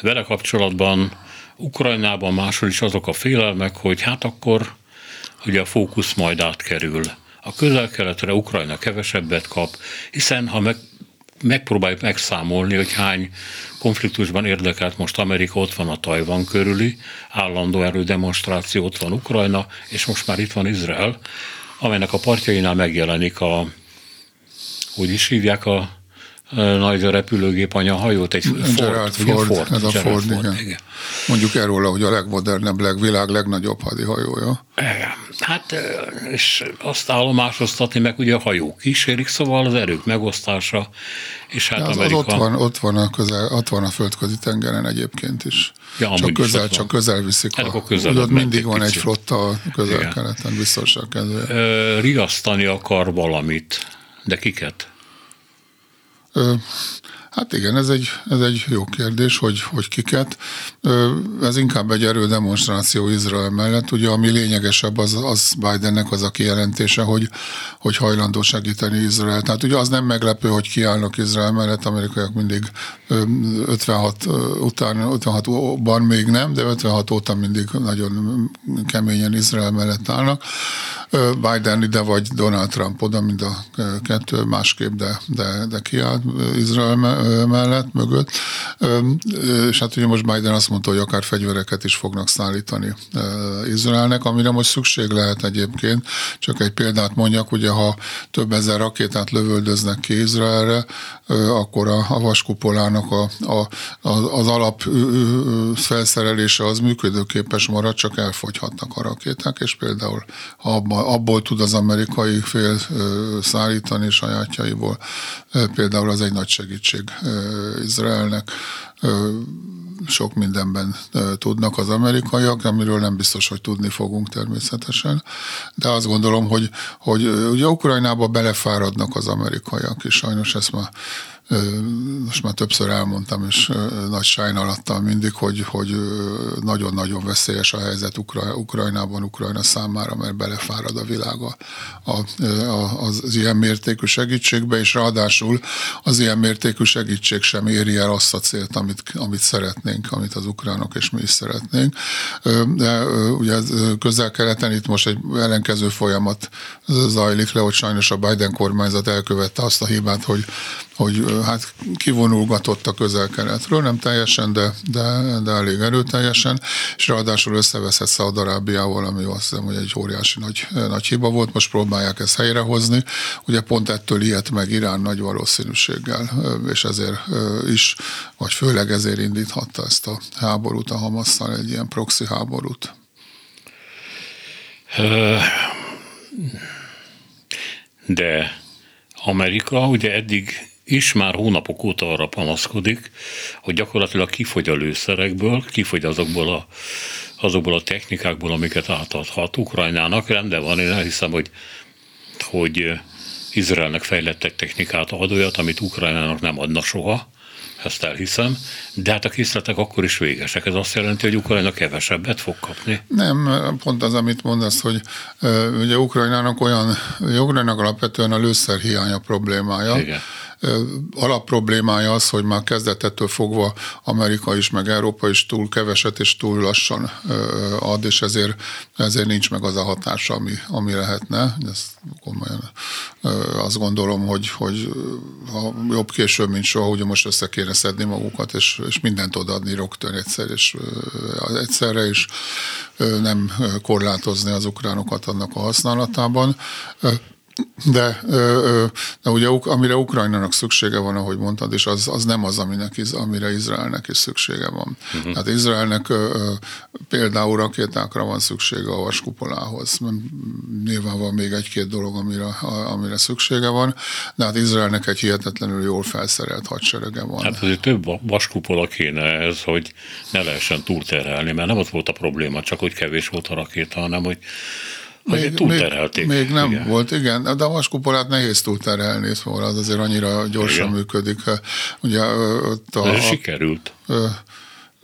Vele kapcsolatban Ukrajnában máshol is azok a félelmek, hogy hát akkor ugye a fókusz majd átkerül. A közel-keletre Ukrajna kevesebbet kap, hiszen ha meg, megpróbáljuk megszámolni, hogy hány konfliktusban érdekelt most Amerika, ott van a Tajvan körüli, állandó erődemonstráció, ott van Ukrajna, és most már itt van Izrael, amelynek a partjainál megjelenik a, hogy is hívják a nagy repülőgép anyahajót, egy Gerald Ford, Ford, Ford, ez a Gerald Ford, Ford igen. igen. Mondjuk erről, hogy a legmodernebb, legvilág legnagyobb hadihajója. Hát, és azt állomásoztatni meg ugye a hajók kísérik, szóval az erők megosztása, és hát az, Amerika... Az ott van, ott van a közel, ott van a földközi tengeren egyébként is. Ja, csak közel, csak közel viszik. Hát a, közel ott mindig van egy flotta a közel-keleten, biztonság kedvéért. Riasztani akar valamit, de kiket? äh, Hát igen, ez egy, ez egy jó kérdés, hogy, hogy kiket. Ez inkább egy erődemonstráció Izrael mellett. Ugye ami lényegesebb az, az Bidennek az a kijelentése, hogy, hogy hajlandó segíteni Izrael. Tehát ugye az nem meglepő, hogy kiállnak Izrael mellett, amerikaiak mindig 56 után, 56-ban még nem, de 56 óta mindig nagyon keményen Izrael mellett állnak. Biden ide vagy Donald Trump oda, mind a kettő másképp, de, de, de kiállt Izrael mellett, mögött. És hát ugye most Biden azt mondta, hogy akár fegyvereket is fognak szállítani Izraelnek, amire most szükség lehet egyébként. Csak egy példát mondjak, ugye ha több ezer rakétát lövöldöznek ki Izraelre, akkor a, a vaskupolának a, a, az alap felszerelése az működőképes marad, csak elfogyhatnak a rakéták, és például ha abban abból tud az amerikai fél szállítani sajátjaiból. Például az egy nagy segítség Izraelnek sok mindenben tudnak az amerikaiak, amiről nem biztos, hogy tudni fogunk természetesen. De azt gondolom, hogy, hogy ugye Ukrajnába belefáradnak az amerikaiak, és sajnos ezt már most már többször elmondtam, és nagy sajnálattal mindig, hogy, hogy nagyon-nagyon veszélyes a helyzet Ukrajnában, Ukrajna számára, mert belefárad a világa a, a, az, az ilyen mértékű segítségbe, és ráadásul az ilyen mértékű segítség sem éri el azt a célt, amit, amit szeretnénk, amit az ukránok és mi is szeretnénk. De ugye közel-keleten itt most egy ellenkező folyamat zajlik le, hogy sajnos a Biden kormányzat elkövette azt a hibát, hogy hogy hát kivonulgatott a közel-keletről, nem teljesen, de, de, de elég erőteljesen, és ráadásul összeveszett Szaudarábiával, ami azt hiszem, hogy egy óriási nagy, nagy hiba volt, most próbálják ezt helyrehozni. Ugye pont ettől ilyet meg Irán nagy valószínűséggel, és ezért is, vagy főleg ezért indíthatta ezt a háborút a Hamasszal, egy ilyen proxy háborút. De Amerika ugye eddig is már hónapok óta arra panaszkodik, hogy gyakorlatilag kifogy a lőszerekből, kifogy azokból a, azokból a technikákból, amiket átadhat Ukrajnának. Rendben van, én elhiszem, hogy, hogy Izraelnek fejlettek technikát ad olyat, amit Ukrajnának nem adna soha, ezt elhiszem, de hát a készletek akkor is végesek. Ez azt jelenti, hogy Ukrajna kevesebbet fog kapni? Nem, pont az, amit mondasz, hogy ugye Ukrajnának olyan, Ukrajnának alapvetően a lőszer hiánya problémája, Igen alapproblémája az, hogy már kezdetettől fogva Amerika is, meg Európa is túl keveset és túl lassan ad, és ezért, ezért nincs meg az a hatása, ami, ami lehetne. Ezt komolyan azt gondolom, hogy, hogy ha jobb később, mint soha, ugye most össze kéne szedni magukat, és, és mindent odaadni rögtön egyszer, és egyszerre is nem korlátozni az ukránokat annak a használatában. De, de ugye amire Ukrajnának szüksége van, ahogy mondtad, és az, az nem az, aminek, amire Izraelnek is szüksége van. Uh-huh. Tehát Izraelnek például rakétákra van szüksége a vaskupolához. Nyilván van még egy-két dolog, amire, amire szüksége van, de hát Izraelnek egy hihetetlenül jól felszerelt hadserege van. Hát azért több vaskupola kéne ez, hogy ne lehessen túlterhelni, mert nem az volt a probléma, csak hogy kevés volt a rakéta, hanem hogy még, túlterhelték. Még, még nem igen. volt, igen, de a vaskupolát nehéz túlterhelni, szóval az azért annyira gyorsan igen. működik. Ugye, ott a, de sikerült. A,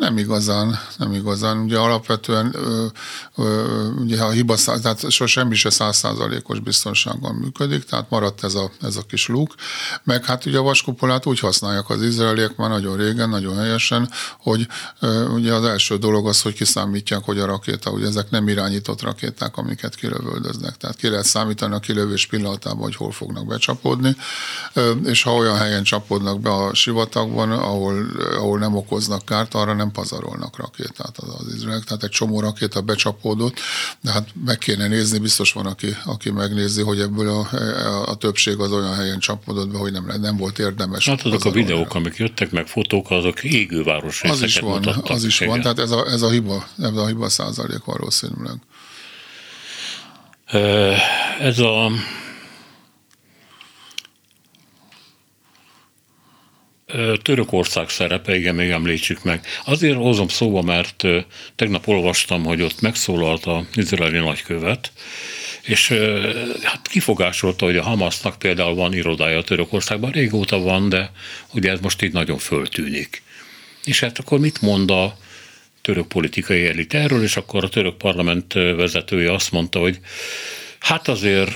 nem igazán, nem igazán. Ugye alapvetően ö, ö, ugye a hiba, tehát so semmi se százszázalékos biztonsággal működik, tehát maradt ez a, ez a kis luk. Meg hát ugye a vaskupolát úgy használják az izraeliek már nagyon régen, nagyon helyesen, hogy ö, ugye az első dolog az, hogy kiszámítják, hogy a rakéta, ugye ezek nem irányított rakéták, amiket kilövöldöznek. Tehát ki lehet számítani a kilövés pillanatában, hogy hol fognak becsapódni, ö, és ha olyan helyen csapódnak be a sivatagban, ahol, ahol nem okoznak kárt, arra nem pazarolnak rakétát az, az izraelek, tehát egy csomó rakéta becsapódott, de hát meg kéne nézni, biztos van, aki, aki megnézi, hogy ebből a, a, többség az olyan helyen csapódott be, hogy nem, nem volt érdemes. Hát azok a videók, amik jöttek, meg fotók, azok égőváros Az is van, az is van, tehát ez a, ez a hiba, ez a hiba százalék valószínűleg. Ez a Törökország szerepe, igen, még említsük meg. Azért hozom szóba, mert tegnap olvastam, hogy ott megszólalt az izraeli nagykövet, és hát kifogásolta, hogy a Hamasnak például van irodája Törökországban, régóta van, de ugye ez most így nagyon föltűnik. És hát akkor mit mond a török politikai elit erről, és akkor a török parlament vezetője azt mondta, hogy hát azért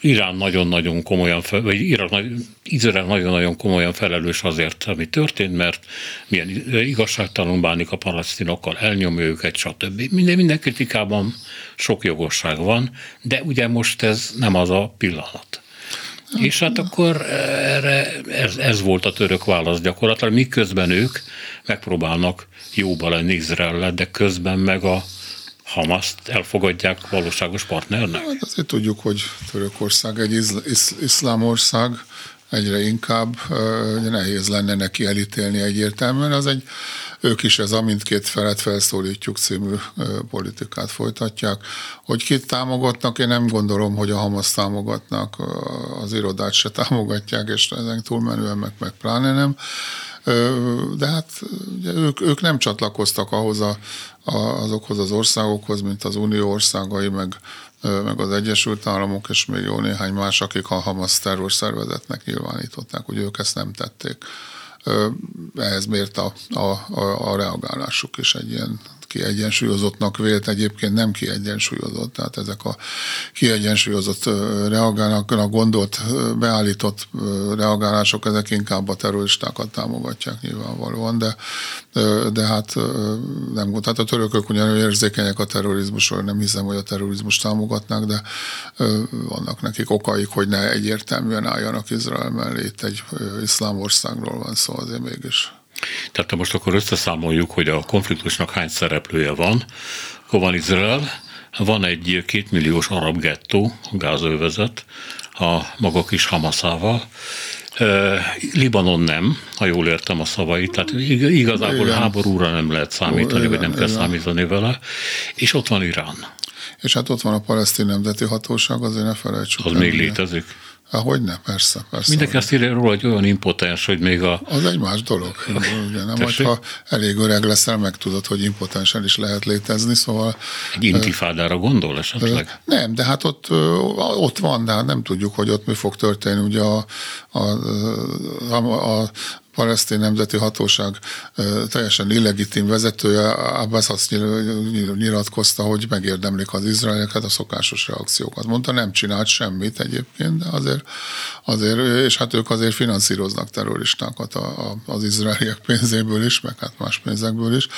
Irán nagyon-nagyon komolyan, vagy Irak, Izrael nagyon-nagyon komolyan felelős azért, ami történt, mert milyen igazságtalan bánik a palesztinokkal, elnyomja őket, stb. Minden, minden kritikában sok jogosság van, de ugye most ez nem az a pillanat. És hát akkor erre, ez, ez volt a török válasz gyakorlatilag, miközben ők megpróbálnak jóba lenni Izrael, de közben meg a Hamaszt elfogadják valóságos partnernek? Hát azért tudjuk, hogy Törökország egy izl- isz- iszlám ország, egyre inkább nehéz lenne neki elítélni egyértelműen. Az egy, ők is ez a mindkét felet felszólítjuk című politikát folytatják. Hogy kit támogatnak, én nem gondolom, hogy a Hamas támogatnak, az irodát se támogatják, és ezen túlmenően meg, meg pláne nem. De hát ugye ők, ők nem csatlakoztak ahhoz a, a, azokhoz az országokhoz, mint az Unió országai, meg, meg az Egyesült Államok, és még jó néhány más, akik a Hamas terrorszervezetnek nyilvánították, hogy ők ezt nem tették. Ehhez miért a, a, a, a reagálásuk is egy ilyen kiegyensúlyozottnak vélt, egyébként nem kiegyensúlyozott. Tehát ezek a kiegyensúlyozott reagálnak, a gondolt, beállított reagálások, ezek inkább a terroristákat támogatják nyilvánvalóan, de, de hát nem tehát a törökök ugyanúgy érzékenyek a terrorizmusról, nem hiszem, hogy a terrorizmus támogatnák, de vannak nekik okaik, hogy ne egyértelműen álljanak Izrael mellé. Itt egy iszlám országról van szó azért mégis. Tehát most akkor összeszámoljuk, hogy a konfliktusnak hány szereplője van. Akkor van Izrael, van egy kétmilliós arab gettó, gázövezet, a maga kis Hamaszával, Libanon nem, ha jól értem a szavait, tehát igazából Igen. háborúra nem lehet számítani, Igen, vagy nem kell Igen. számítani vele, és ott van Irán. És hát ott van a palesztin nemzeti hatóság, azért ne felejtsük. Az még létezik. Ahogy ne, persze, persze. Mindenki azt írja róla, hogy olyan impotens, hogy még a... Az egy más dolog. Ugye, nem, hogyha elég öreg leszel, meg tudod, hogy impotensen is lehet létezni, szóval... Egy intifádára gondol esetleg? Nem, de hát ott, ott van, de hát nem tudjuk, hogy ott mi fog történni. Ugye a, a, a, a palesztin nemzeti hatóság teljesen illegitim vezetője, Abbas azt nyilatkozta, hogy megérdemlik az izraelieket a szokásos reakciókat. Mondta, nem csinált semmit egyébként, de azért, azért és hát ők azért finanszíroznak terroristákat az izraeliek pénzéből is, meg hát más pénzekből is.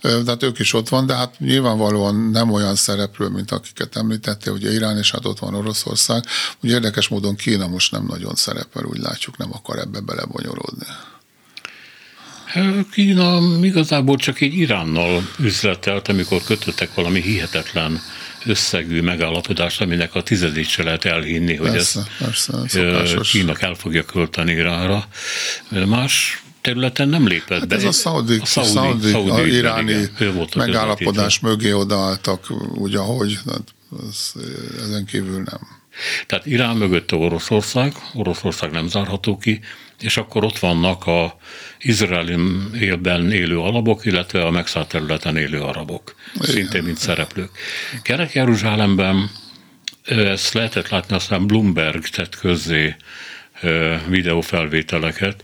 Tehát ők is ott van, de hát nyilvánvalóan nem olyan szereplő, mint akiket említettél, ugye Irán és hát ott van Oroszország. Ugye érdekes módon Kína most nem nagyon szerepel, úgy látjuk, nem akar ebbe belebonyolódni. Kína igazából csak egy Iránnal üzletelt, amikor kötöttek valami hihetetlen összegű megállapodást, aminek a tizedét se lehet elhinni, hogy persze, ezt persze, Kína el fogja költeni Iránra. Más területen nem lépett hát be. Ez a szaudi, a szaudi, szaudi, szaudi iráni megállapodás mögé odaálltak úgy, ahogy, ez, ezen kívül nem. Tehát Irán mögötte Oroszország, Oroszország nem zárható ki, és akkor ott vannak a Izraelben élő alabok, illetve a megszállt területen élő arabok, szintén mint szereplők. Kerek-Jeruzsálemben ezt lehetett látni, aztán Bloomberg tett közzé videófelvételeket,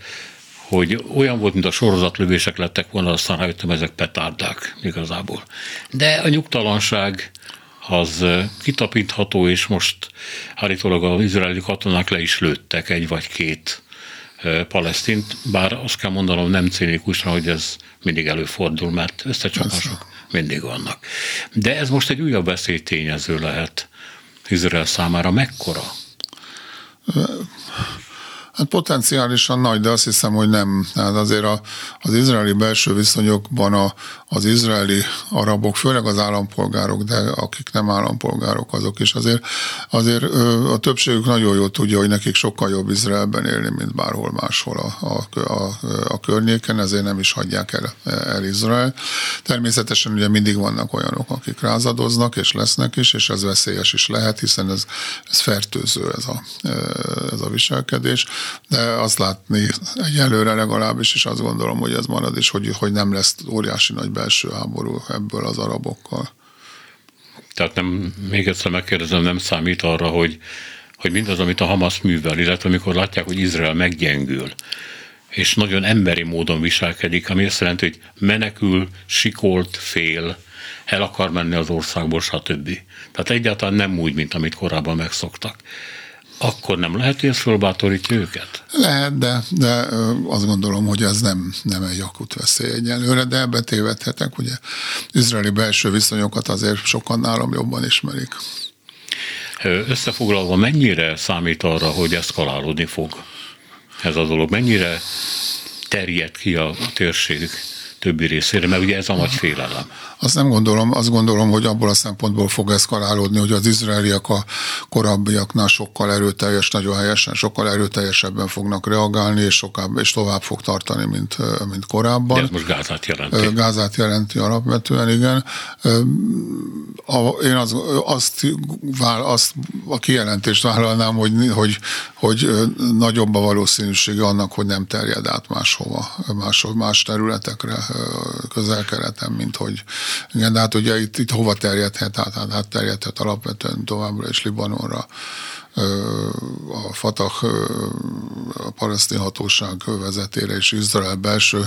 hogy olyan volt, mint a sorozatlövések lettek volna, aztán rájöttem, ezek petárdák igazából. De a nyugtalanság az kitapintható, és most állítólag az izraeli katonák le is lőttek egy vagy két palesztint, bár azt kell mondanom nem cínikusra, hogy ez mindig előfordul, mert összecsapások mindig vannak. De ez most egy újabb veszélytényező lehet Izrael számára. Mekkora? Hát potenciálisan nagy, de azt hiszem, hogy nem. Hát azért a, az izraeli belső viszonyokban a, az izraeli arabok, főleg az állampolgárok, de akik nem állampolgárok, azok is azért, azért a többségük nagyon jól tudja, hogy nekik sokkal jobb Izraelben élni, mint bárhol máshol a, a, a, a környéken, ezért nem is hagyják el, el Izrael. Természetesen ugye mindig vannak olyanok, akik rázadoznak, és lesznek is, és ez veszélyes is lehet, hiszen ez, ez fertőző ez a, ez a viselkedés de azt látni egyelőre legalábbis, és azt gondolom, hogy ez marad, és hogy, hogy nem lesz óriási nagy belső háború ebből az arabokkal. Tehát nem, még egyszer megkérdezem, nem számít arra, hogy, hogy mindaz, amit a Hamas művel, illetve amikor látják, hogy Izrael meggyengül, és nagyon emberi módon viselkedik, ami azt jelenti, hogy menekül, sikolt, fél, el akar menni az országból, stb. Tehát egyáltalán nem úgy, mint amit korábban megszoktak akkor nem lehet, hogy ez fölbátorítja őket? Lehet, de, de azt gondolom, hogy ez nem, nem egy akut veszély egyelőre, de ebbe tévedhetek, ugye izraeli belső viszonyokat azért sokan nálam jobban ismerik. Összefoglalva, mennyire számít arra, hogy eszkalálódni fog ez a dolog? Mennyire terjed ki a, térség többi részére, mert ugye ez a nagy félelem. Azt nem gondolom, azt gondolom, hogy abból a szempontból fog eszkalálódni, hogy az izraeliek a korábbiaknál sokkal erőteljes, nagyon helyesen, sokkal erőteljesebben fognak reagálni, és, sokkal, és tovább fog tartani, mint, mint korábban. De ez most Gázát jelenti. Gázát jelenti alapvetően, igen. Én az, azt, azt a kijelentést vállalnám, hogy, hogy, hogy nagyobb a valószínűsége annak, hogy nem terjed át máshova, más, más területekre közel-keleten, mint hogy igen, de hát ugye itt, itt hova terjedhet, hát, hát, hát terjedhet alapvetően továbbra is Libanonra, a Fatah a palesztin hatóság vezetére és Izrael belső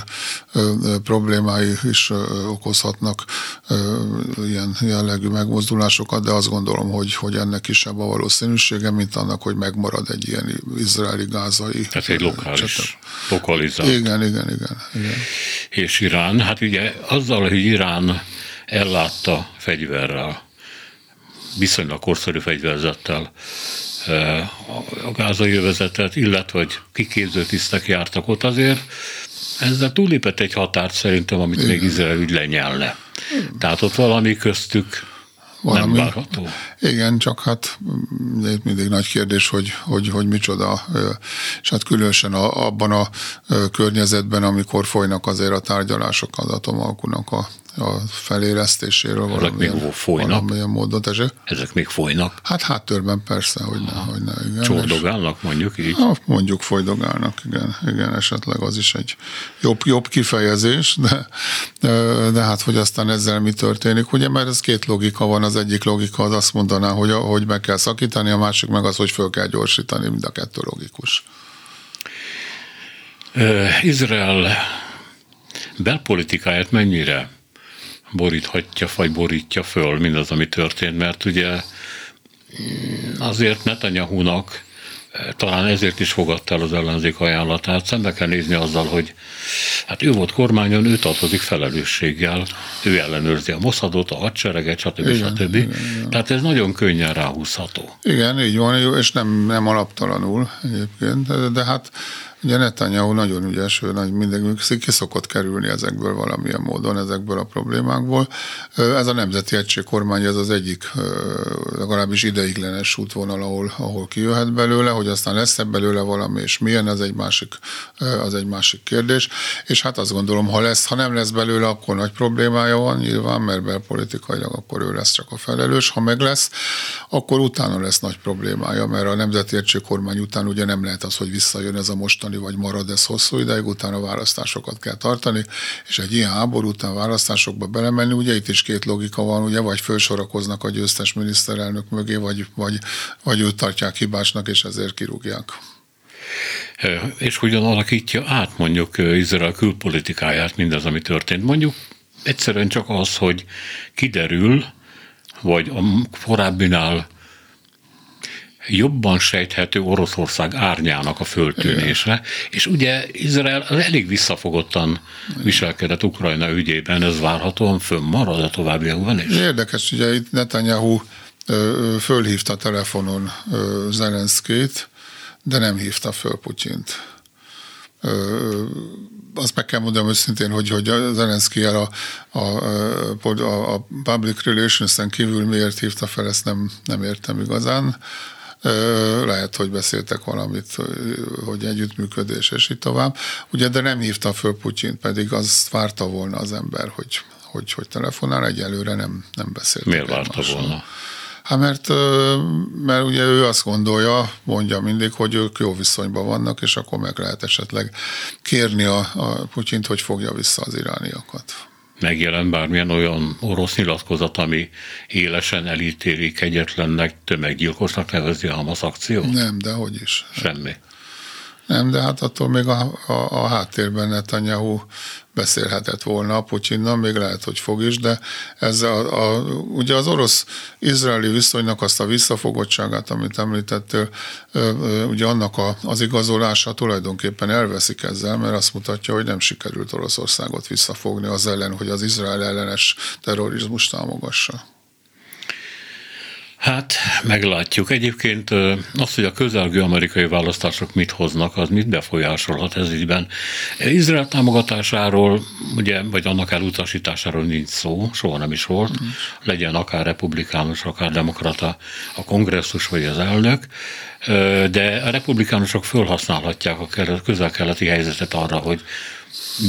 problémái is okozhatnak ilyen jellegű megmozdulásokat, de azt gondolom, hogy, hogy ennek is a valószínűsége, mint annak, hogy megmarad egy ilyen izraeli-gázai. Tehát egy lokális, lokalizált. Igen, igen, igen, igen. És Irán, hát ugye azzal, hogy Irán ellátta fegyverrel, viszonylag korszerű fegyverzettel a gázai övezetet, illetve hogy kiképző tisztek jártak ott azért, ezzel túlépett egy határt szerintem, amit Igen. még Izrael úgy lenyelne. Tehát ott valami köztük valami, nem várható. Igen, csak hát itt mindig nagy kérdés, hogy, hogy, hogy micsoda, és hát különösen abban a környezetben, amikor folynak azért a tárgyalások az atomalkunak a a felélesztéséről Ezek valamilyen, még folynak? valamilyen módon. Tessék? Ezek még folynak? Hát háttörben persze, hogy ne, hogy ne. Igen, Csordogálnak mondjuk így? Ha, mondjuk folydogálnak, igen, igen, esetleg az is egy jobb, jobb kifejezés, de, de hát, hogy aztán ezzel mi történik, ugye, mert ez két logika van, az egyik logika az azt mondaná, hogy, hogy meg kell szakítani, a másik meg az, hogy föl kell gyorsítani, mind a kettő logikus. Izrael belpolitikáját mennyire boríthatja, vagy borítja föl mindaz, ami történt, mert ugye mm, azért Netanyahu-nak talán ezért is fogadta el az ellenzék ajánlatát. Szembe kell nézni azzal, hogy hát ő volt kormányon, ő tartozik felelősséggel, ő ellenőrzi a Mossadot, a hadsereget, stb. Igen, stb. Igen, igen. Tehát ez nagyon könnyen ráhúzható. Igen, így van, és nem, nem alaptalanul egyébként, de hát Ugye Netanyahu nagyon ügyes, ő nagy mindenki ki szokott kerülni ezekből valamilyen módon, ezekből a problémákból. Ez a Nemzeti Egység kormány, ez az egyik legalábbis ideiglenes útvonal, ahol, ahol kijöhet belőle, hogy aztán lesz-e belőle valami, és milyen, az egy másik, az egy másik kérdés. És hát azt gondolom, ha lesz, ha nem lesz belőle, akkor nagy problémája van nyilván, mert belpolitikailag akkor ő lesz csak a felelős. Ha meg lesz, akkor utána lesz nagy problémája, mert a Nemzeti Egység kormány után ugye nem lehet az, hogy visszajön ez a mostani tartani, vagy marad ez hosszú ideig, utána választásokat kell tartani, és egy ilyen háború után választásokba belemenni, ugye itt is két logika van, ugye, vagy felsorakoznak a győztes miniszterelnök mögé, vagy, vagy, vagy őt tartják hibásnak, és ezért kirúgják. És hogyan alakítja át mondjuk Izrael külpolitikáját mindez, ami történt? Mondjuk egyszerűen csak az, hogy kiderül, vagy a korábbinál jobban sejthető Oroszország árnyának a föltűnése, és ugye Izrael elég visszafogottan viselkedett Ukrajna ügyében, ez várhatóan fönnmarad a továbbiakban is. Érdekes, ugye itt Netanyahu fölhívta telefonon Zelenszkét, de nem hívta föl Putyint. Azt meg kell mondanom őszintén, hogy, hogy Zelenszky a, a, a, a public relations-en kívül miért hívta fel, ezt nem, nem értem igazán. Lehet, hogy beszéltek valamit, hogy együttműködés, és így tovább. Ugye, de nem hívta föl Putyint, pedig azt várta volna az ember, hogy, hogy, hogy telefonál, egyelőre nem, nem beszélt. Miért várta volna? Hát mert, mert ugye ő azt gondolja, mondja mindig, hogy ők jó viszonyban vannak, és akkor meg lehet esetleg kérni a, a Putyint, hogy fogja vissza az irániakat megjelent bármilyen olyan orosz nyilatkozat, ami élesen elítéli kegyetlennek, tömeggyilkosnak nevezi a Hamas akciót? Nem, de hogy is. Semmi. Nem, de hát attól még a, a, a háttérben Netanyahu beszélhetett volna a Putyinnal, még lehet, hogy fog is, de ez a, a, ugye az orosz-izraeli viszonynak azt a visszafogottságát, amit említettél, ugye annak a, az igazolása tulajdonképpen elveszik ezzel, mert azt mutatja, hogy nem sikerült Oroszországot visszafogni az ellen, hogy az Izrael ellenes terrorizmus támogassa. Hát, meglátjuk. Egyébként az, hogy a közelgő amerikai választások mit hoznak, az mit befolyásolhat ez ígyben. Izrael támogatásáról, ugye, vagy annak elutasításáról nincs szó, soha nem is volt. Legyen akár republikánus, akár demokrata a kongresszus vagy az elnök, de a republikánusok felhasználhatják a közel-keleti helyzetet arra, hogy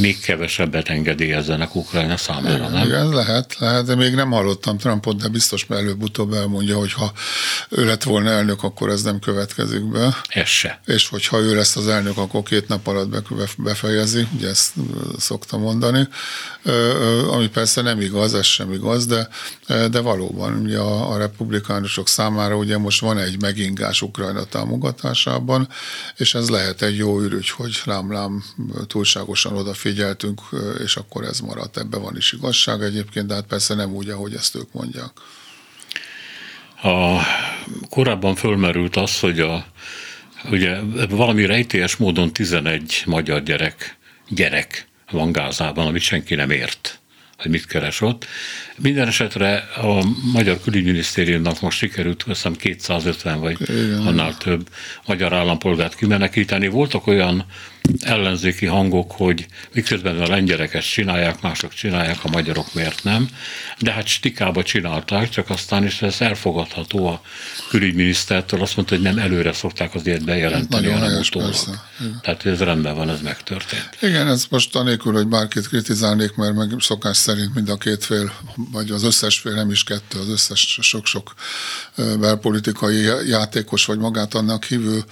még kevesebbet engedélyezzenek Ukrajna számára, nem? Igen, lehet, lehet, de még nem hallottam Trumpot, de biztos előbb-utóbb elmondja, hogy ha ő lett volna elnök, akkor ez nem következik be. Ez se. És hogyha ő lesz az elnök, akkor két nap alatt befejezi, ugye ezt szoktam mondani, ami persze nem igaz, ez sem igaz, de, de valóban ugye a, a republikánusok számára ugye most van egy megingás Ukrajna támogatásában, és ez lehet egy jó ürügy, hogy lám-lám túlságosan odafigyeltünk, és akkor ez maradt. Ebben van is igazság egyébként, de hát persze nem úgy, ahogy ezt ők mondják. A, korábban fölmerült az, hogy a, ugye valami rejtélyes módon 11 magyar gyerek, gyerek van Gázában, amit senki nem ért hogy mit keres ott. Minden esetre a Magyar Külügyminisztériumnak most sikerült, hiszem 250 vagy Igen. annál több magyar állampolgárt kimenekíteni. Voltak olyan ellenzéki hangok, hogy miközben a lengyelek ezt csinálják, mások csinálják, a magyarok miért nem. De hát stikába csinálták, csak aztán is ez elfogadható a külügyminisztertől. Azt mondta, hogy nem előre szokták az ilyet bejelenteni, Nagyon hanem utólag. Tehát ez rendben van, ez megtörtént. Igen, ez most anélkül, hogy bárkit kritizálnék, mert meg szokás szerint mind a két fél, vagy az összes fél, nem is kettő, az összes sok-sok belpolitikai játékos, vagy magát annak hívő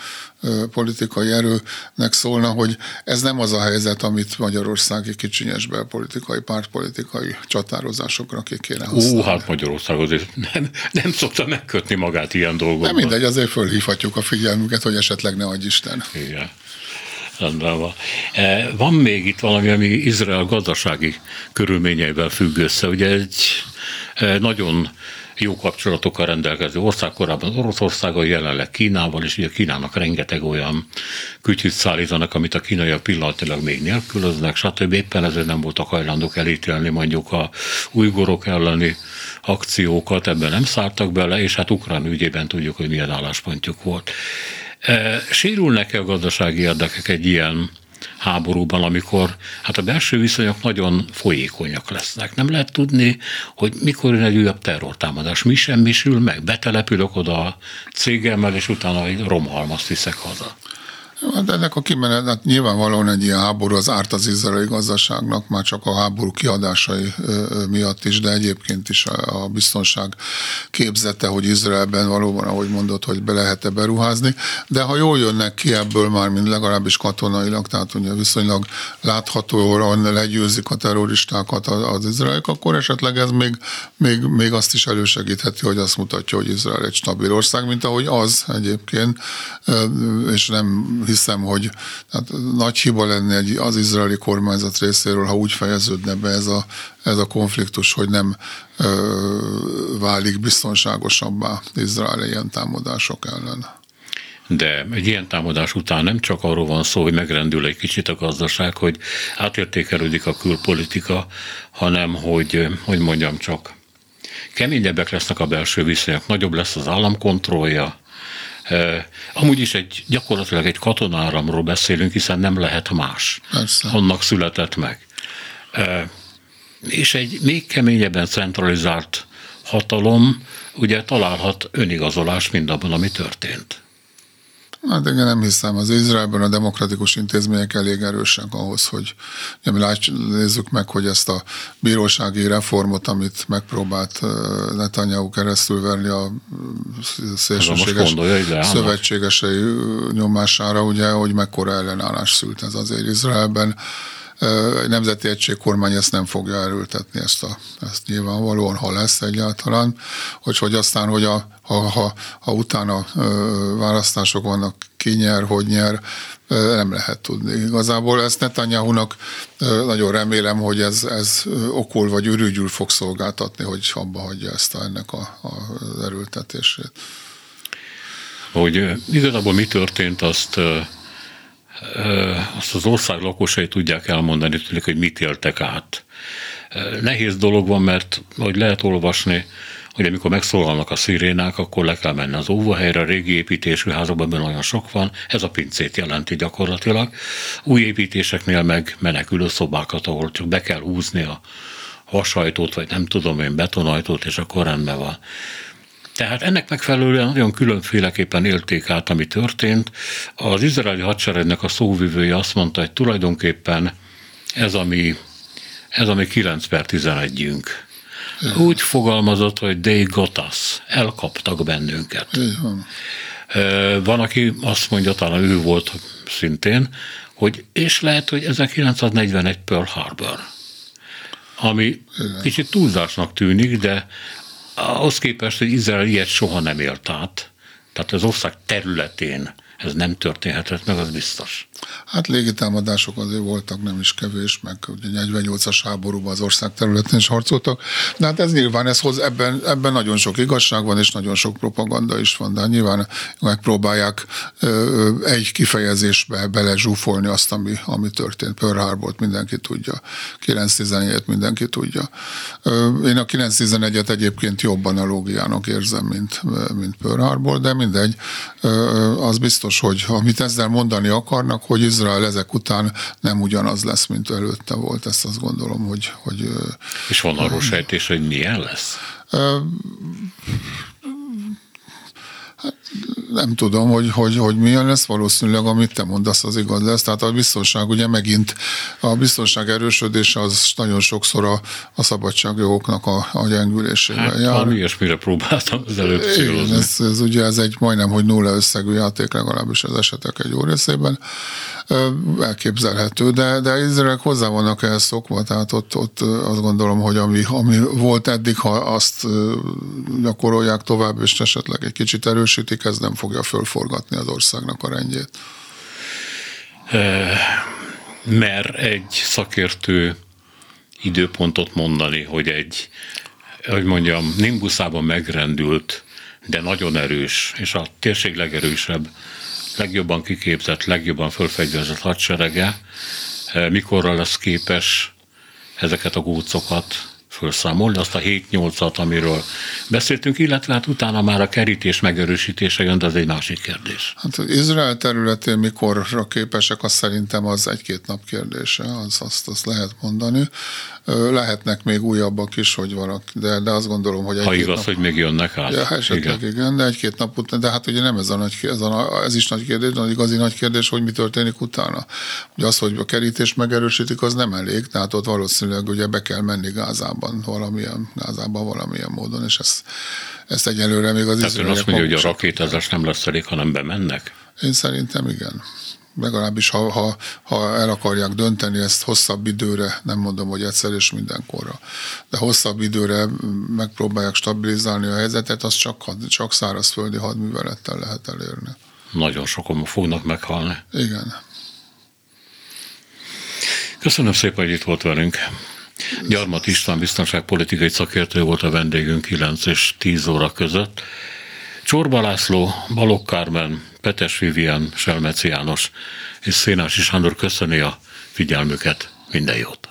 politikai erőnek szólna, hogy ez nem az a helyzet, amit Magyarországi kicsinyes belpolitikai, pártpolitikai csatározásokra ki kéne használni. Ó, hát Magyarország azért nem, nem szokta megkötni magát ilyen dolgokban. Nem mindegy, azért fölhívhatjuk a figyelmüket, hogy esetleg ne adj Isten. Igen. Rendben van. Van még itt valami, ami Izrael gazdasági körülményeivel függ össze. Ugye egy nagyon jó kapcsolatokkal rendelkező ország, korábban Oroszországgal, jelenleg Kínával, és ugye Kínának rengeteg olyan kütyűt szállítanak, amit a kínaiak pillanatilag még nélkülöznek, stb. Éppen ezért nem voltak hajlandók elítélni mondjuk a újgorok elleni akciókat, ebben nem szálltak bele, és hát Ukrán ügyében tudjuk, hogy milyen álláspontjuk volt. E, sérülnek-e a gazdasági érdekek egy ilyen háborúban, amikor hát a belső viszonyok nagyon folyékonyak lesznek. Nem lehet tudni, hogy mikor jön egy újabb terrortámadás. Mi sem sül meg. Betelepülök oda a cégemmel, és utána egy romhalmazt viszek haza. Hát ennek a kimenet, hát nyilvánvalóan egy ilyen háború az árt az izraeli gazdaságnak, már csak a háború kiadásai miatt is, de egyébként is a biztonság képzete, hogy Izraelben valóban, ahogy mondott, hogy be lehet-e beruházni, de ha jól jönnek ki ebből már, mint legalábbis katonailag, tehát ugye viszonylag láthatóan legyőzik a terroristákat az izraelik, akkor esetleg ez még, még, még azt is elősegítheti, hogy azt mutatja, hogy Izrael egy stabil ország, mint ahogy az egyébként, és nem hiszem, hogy hát nagy hiba lenne egy, az izraeli kormányzat részéről, ha úgy fejeződne be ez a, ez a konfliktus, hogy nem ö, válik biztonságosabbá Izrael ilyen támadások ellen. De egy ilyen támadás után nem csak arról van szó, hogy megrendül egy kicsit a gazdaság, hogy átértékelődik a külpolitika, hanem hogy, hogy mondjam csak, keményebbek lesznek a belső viszonyok, nagyobb lesz az államkontrollja, Amúgy is egy gyakorlatilag egy katonáramról beszélünk, hiszen nem lehet más. Persze. Annak született meg. És egy még keményebben centralizált hatalom ugye találhat önigazolást mindabban, ami történt. Hát igen, nem hiszem. Az Izraelben a demokratikus intézmények elég erősek ahhoz, hogy mi nézzük meg, hogy ezt a bírósági reformot, amit megpróbált Netanyahu keresztül verni a szélsőséges szövetségesei nyomására, ugye, hogy mekkora ellenállás szült ez azért Izraelben Nemzeti Egység kormány ezt nem fogja erőltetni, ezt, a, ezt nyilvánvalóan, ha lesz egyáltalán, hogy, hogy aztán, hogy a, ha, ha, ha utána választások vannak, ki nyer, hogy nyer, nem lehet tudni. Igazából ezt Netanyahu-nak nagyon remélem, hogy ez, ez okul vagy ürügyül fog szolgáltatni, hogy abba hagyja ezt a, ennek a, a, erőltetését. Hogy igazából mi történt, azt azt az ország lakosai tudják elmondani tőlük, hogy mit éltek át. Nehéz dolog van, mert hogy lehet olvasni, hogy amikor megszólalnak a szirénák, akkor le kell menni az óvóhelyre, a régi építésű házakban nagyon sok van, ez a pincét jelenti gyakorlatilag. Új építéseknél meg menekülő szobákat, ahol csak be kell húzni a hasajtót, vagy nem tudom én, betonajtót, és akkor rendben van. Tehát ennek megfelelően nagyon különféleképpen élték át, ami történt. Az izraeli hadseregnek a szóvivője azt mondta, hogy tulajdonképpen ez ami, ez ami 9 per 11-ünk. Úgy fogalmazott, hogy they got us, elkaptak bennünket. Igen. Van, aki azt mondja, talán ő volt szintén, hogy és lehet, hogy 1941 Pearl Harbor ami Igen. kicsit túlzásnak tűnik, de ahhoz képest, hogy Izrael ilyet soha nem élt át, tehát az ország területén ez nem történhetett meg, az biztos. Hát légitámadások azért voltak, nem is kevés, meg ugye 48-as háborúban az ország területén is harcoltak. De hát ez nyilván, ez hoz, ebben, ebben nagyon sok igazság van, és nagyon sok propaganda is van, de hát nyilván megpróbálják egy kifejezésbe belezsúfolni azt, ami, ami történt. Pearl harbor mindenki tudja, 9-11-et mindenki tudja. Én a 9-11-et egyébként jobb analógiának érzem, mint, mint Pearl Harbor, de mindegy, az biztos, hogy amit ezzel mondani akarnak, hogy Izrael ezek után nem ugyanaz lesz, mint előtte volt. Ezt azt gondolom, hogy... hogy És van arról sejtés, hogy milyen lesz? Hát nem tudom, hogy, hogy, hogy milyen lesz, valószínűleg amit te mondasz, az igaz lesz. Tehát a biztonság, ugye megint a biztonság erősödése az nagyon sokszor a, a szabadságjogoknak a, a gyengülésével hát, jár. Valami ilyesmire próbáltam az előbb célozni. Ez, ez, ugye ez egy majdnem, hogy nulla összegű játék, legalábbis az esetek egy jó részében. Elképzelhető, de, de Izraelek hozzá vannak ehhez szokva, tehát ott, ott azt gondolom, hogy ami, ami volt eddig, ha azt gyakorolják tovább, és esetleg egy kicsit erősítik, ez nem fogja fölforgatni az országnak a rendjét. mer egy szakértő időpontot mondani, hogy egy, hogy mondjam, Nimbuszában megrendült, de nagyon erős, és a térség legerősebb, legjobban kiképzett, legjobban fölfegyverzett hadserege, mikorra lesz képes ezeket a gócokat felszámolni, azt a 7-8-at, amiről beszéltünk, illetve hát utána már a kerítés megerősítése jön, de ez egy másik kérdés. Hát az Izrael területén mikorra képesek, az szerintem az egy-két nap kérdése, az, azt, azt lehet mondani. Lehetnek még újabbak is, hogy valaki, de, de azt gondolom, hogy egy Ha igaz, nap, hogy még jönnek át. Ja, esetleg igen. igen, de egy-két nap után, de hát ugye nem ez a nagy, ez, a, ez is nagy kérdés, de az igazi nagy kérdés, hogy mi történik utána. Ugye az, hogy a kerítés megerősítik, az nem elég, tehát ott valószínűleg ugye be kell menni Gázában valamilyen, Gázában valamilyen módon, és ezt, ezt egyelőre még az Tehát ön azt mondja, hogy a rakétázás nem lesz elég, hanem bemennek? Én szerintem igen legalábbis ha, ha, ha el akarják dönteni ezt hosszabb időre, nem mondom, hogy egyszer és mindenkorra, de hosszabb időre megpróbálják stabilizálni a helyzetet, az csak, csak szárazföldi hadművelettel lehet elérni. Nagyon sokan fognak meghalni. Igen. Köszönöm szépen, hogy itt volt velünk. Gyarmat István biztonságpolitikai szakértő volt a vendégünk 9 és 10 óra között. Csorba László, Balogh Kármen, Petes Vivian, Selmeci János és Szénási Sándor köszöni a figyelmüket. Minden jót!